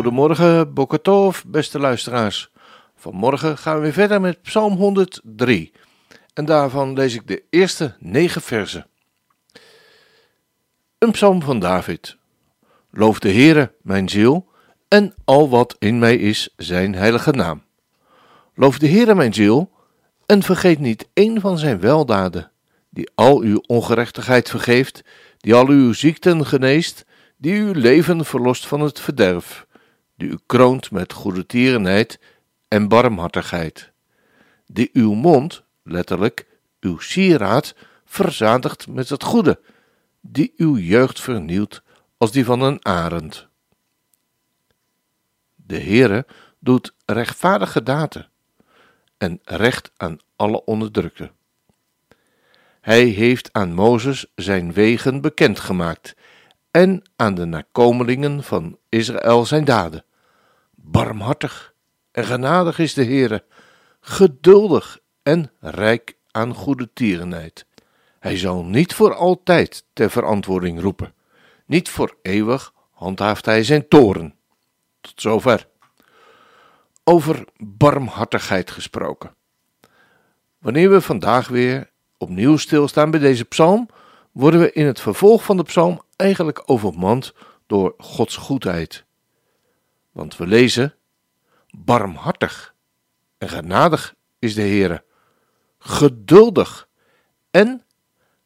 Goedemorgen, Bokatov, beste luisteraars. Vanmorgen gaan we weer verder met Psalm 103. En daarvan lees ik de eerste negen versen. Een psalm van David. Loof de Heere, mijn ziel, en al wat in mij is, zijn heilige naam. Loof de Heere, mijn ziel, en vergeet niet één van zijn weldaden, die al uw ongerechtigheid vergeeft, die al uw ziekten geneest, die uw leven verlost van het verderf, die u kroont met goede tierenheid en barmhartigheid, die uw mond, letterlijk uw sieraad, verzadigt met het goede, die uw jeugd vernieuwt als die van een arend. De Heere doet rechtvaardige daden en recht aan alle onderdrukten. Hij heeft aan Mozes zijn wegen bekendgemaakt en aan de nakomelingen van Israël zijn daden. Barmhartig en genadig is de Heere, geduldig en rijk aan goede tierenheid. Hij zal niet voor altijd ter verantwoording roepen, niet voor eeuwig handhaaft hij zijn toren. Tot zover. Over barmhartigheid gesproken. Wanneer we vandaag weer opnieuw stilstaan bij deze psalm, worden we in het vervolg van de psalm eigenlijk overmand door Gods goedheid. Want we lezen: Barmhartig en genadig is de Heere, geduldig en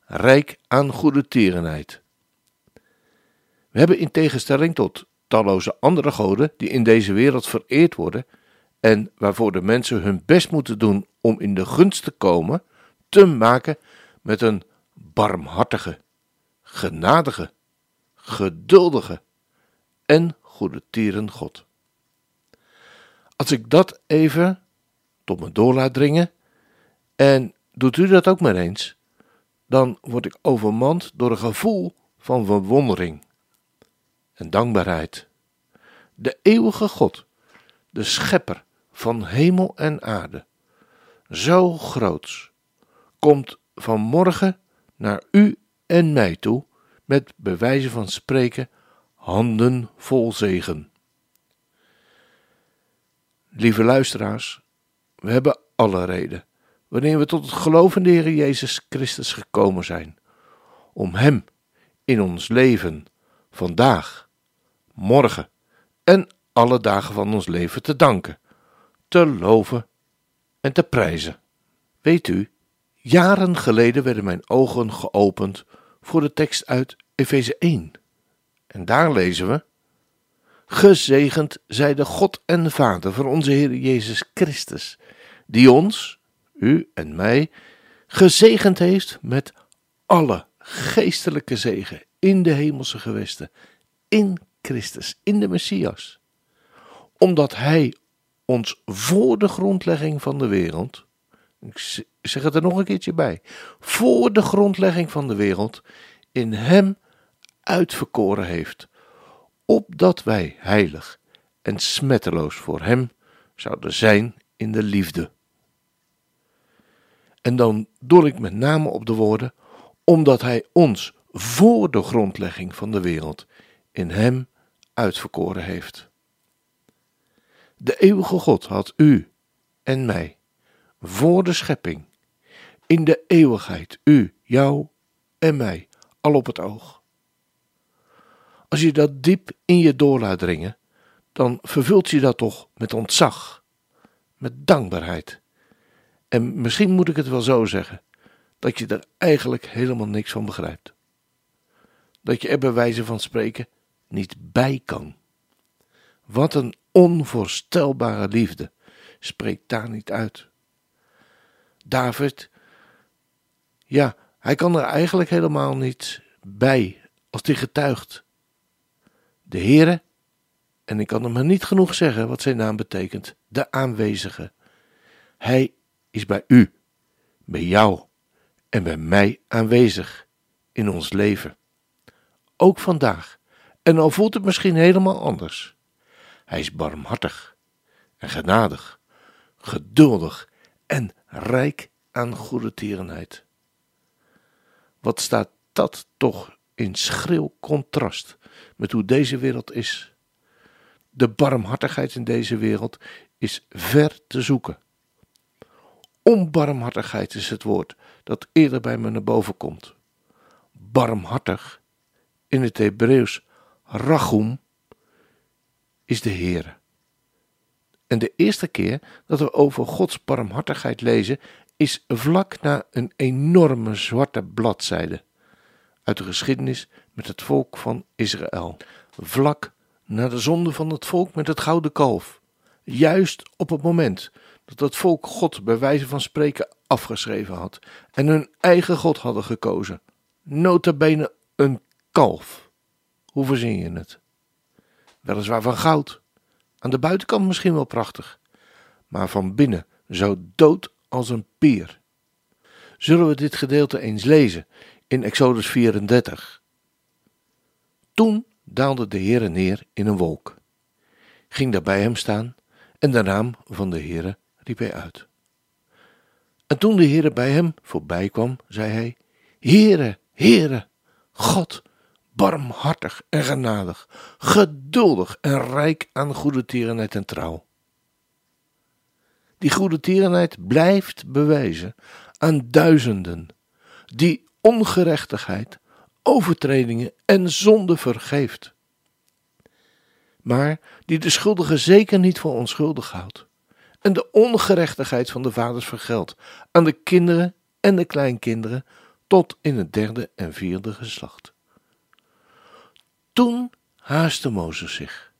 rijk aan goede tierenheid. We hebben in tegenstelling tot talloze andere goden die in deze wereld vereerd worden en waarvoor de mensen hun best moeten doen om in de gunst te komen, te maken met een barmhartige, genadige, geduldige en goede tieren God. Als ik dat even tot me door laat dringen, en doet u dat ook maar eens, dan word ik overmand door een gevoel van verwondering en dankbaarheid. De eeuwige God, de schepper van hemel en aarde, zo groots, komt vanmorgen naar u en mij toe met bewijzen van spreken handen vol zegen. Lieve luisteraars, we hebben alle reden, wanneer we tot het geloof in Heer Jezus Christus gekomen zijn, om Hem in ons leven, vandaag, morgen en alle dagen van ons leven te danken, te loven en te prijzen. Weet u, jaren geleden werden mijn ogen geopend voor de tekst uit Efeze 1. En daar lezen we: Gezegend zij de God en Vader van onze Heer Jezus Christus, die ons, u en mij, gezegend heeft met alle geestelijke zegen in de hemelse gewesten, in Christus, in de Messias. Omdat Hij ons voor de grondlegging van de wereld, ik zeg het er nog een keertje bij, voor de grondlegging van de wereld in Hem uitverkoren heeft opdat wij heilig en smetteloos voor Hem zouden zijn in de liefde. En dan doel ik met name op de woorden, omdat Hij ons voor de grondlegging van de wereld in Hem uitverkoren heeft. De eeuwige God had u en mij voor de schepping, in de eeuwigheid, u, jou en mij, al op het oog. Als je dat diep in je door laat dringen, dan vervult je dat toch met ontzag, met dankbaarheid. En misschien moet ik het wel zo zeggen, dat je er eigenlijk helemaal niks van begrijpt. Dat je er bij wijze van spreken niet bij kan. Wat een onvoorstelbare liefde spreekt daar niet uit. David, ja, hij kan er eigenlijk helemaal niet bij als die getuigt. De Heere, en ik kan hem maar niet genoeg zeggen wat zijn naam betekent, de aanwezige. Hij is bij u, bij jou en bij mij aanwezig in ons leven. Ook vandaag, en al voelt het misschien helemaal anders. Hij is barmhartig en genadig, geduldig en rijk aan goede tierenheid. Wat staat dat toch in schril contrast met hoe deze wereld is? De barmhartigheid in deze wereld is ver te zoeken. Onbarmhartigheid is het woord dat eerder bij me naar boven komt. Barmhartig, in het Hebreeuws rachum, is de Heere. En de eerste keer dat we over Gods barmhartigheid lezen, is vlak na een enorme zwarte bladzijde uit de geschiedenis met het volk van Israël. Vlak na de zonde van het volk met het gouden kalf. Juist op het moment dat het volk God bij wijze van spreken afgeschreven had en hun eigen God hadden gekozen. Nota bene een kalf. Hoe verzin je het? Weliswaar van goud. Aan de buitenkant misschien wel prachtig, maar van binnen zo dood als een pier. Zullen we dit gedeelte eens lezen in Exodus 34? Toen daalde de Heere neer in een wolk, ging daar bij hem staan en de naam van de Heere riep hij uit. En toen de Heere bij hem voorbij kwam, zei hij: Heere, Heere, God, barmhartig en genadig, geduldig en rijk aan goede tierenheid en trouw. Die goede tierenheid blijft bewijzen aan duizenden die ongerechtigheid, overtredingen en zonde vergeeft. Maar die de schuldige zeker niet voor onschuldig houdt en de ongerechtigheid van de vaders vergeldt aan de kinderen en de kleinkinderen tot in het derde en vierde geslacht. Toen haastte Mozes zich,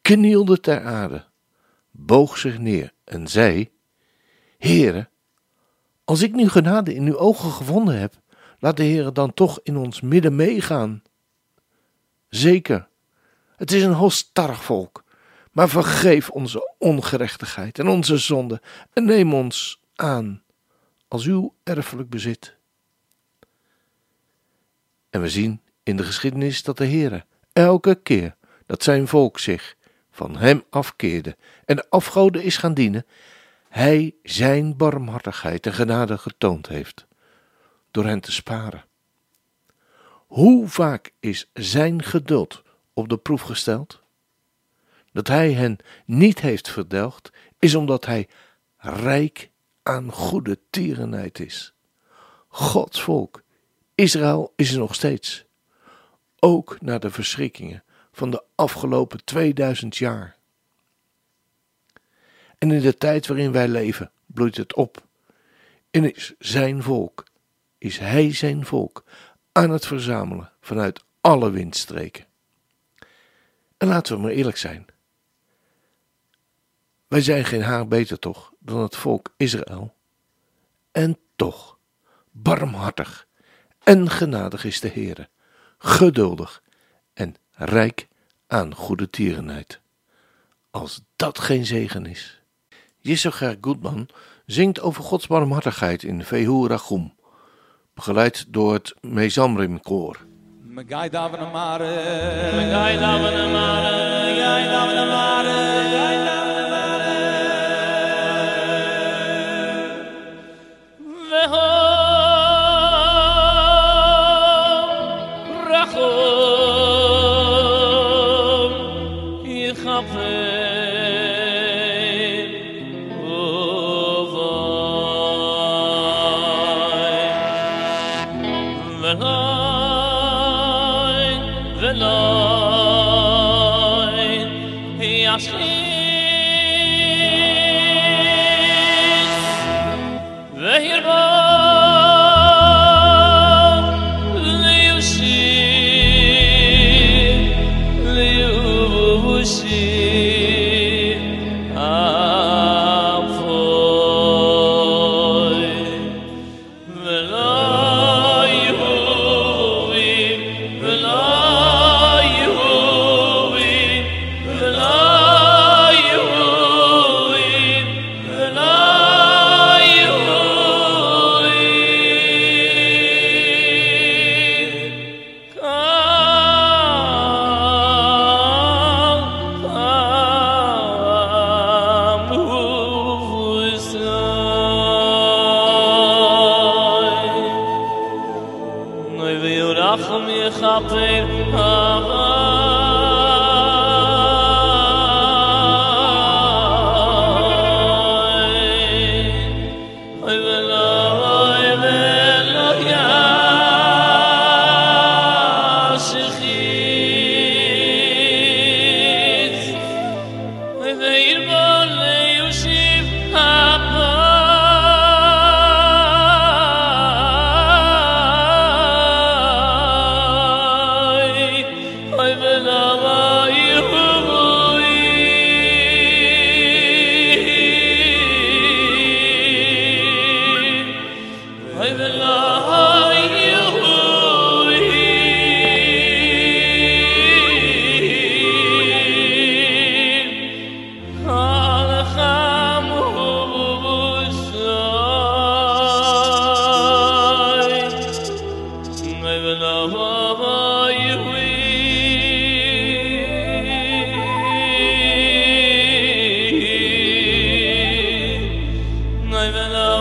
knielde ter aarde, boog zich neer en zei: Heere, als ik nu genade in uw ogen gevonden heb, laat de Heere dan toch in ons midden meegaan. Zeker, het is een halstarrig volk, maar vergeef onze ongerechtigheid en onze zonde en neem ons aan als uw erfelijk bezit. En we zien in de geschiedenis dat de Heere elke keer dat zijn volk zich van hem afkeerde en de afgoden is gaan dienen, hij zijn barmhartigheid en genade getoond heeft door hen te sparen. Hoe vaak is zijn geduld op de proef gesteld? Dat hij hen niet heeft verdelgd, is omdat hij rijk aan goede tierenheid is. Gods volk, Israël is er nog steeds, ook na de verschrikkingen van de afgelopen 2000 jaar. En in de tijd waarin wij leven, bloeit het op. En is zijn volk, is hij zijn volk aan het verzamelen vanuit alle windstreken. En laten we maar eerlijk zijn. Wij zijn geen haar beter toch dan het volk Israël. En toch, barmhartig en genadig is de Heere, geduldig en rijk aan goede tierenheid. Als dat geen zegen is. Yisrocher Goodman zingt over Gods barmhartigheid in Vehu Rachum, begeleid door het Mezamrim koor. Megai davene mare, megai davene mare, megai davene mare, he asked me even though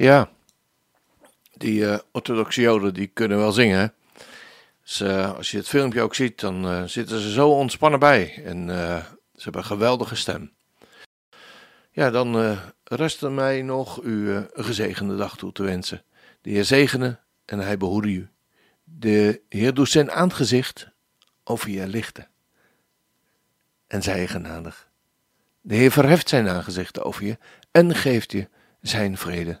Ja, die eh, orthodoxe joden die kunnen wel zingen. Dus, eh, als je het filmpje ook ziet, dan eh, zitten ze zo ontspannen bij. En ze hebben een geweldige stem. Ja, dan rest er mij nog u een gezegende dag toe te wensen. De Heer zegene en hij behoede u. De Heer doet zijn aangezicht over je lichten. En zij genadig. De Heer verheft zijn aangezicht over je en geeft je zijn vrede.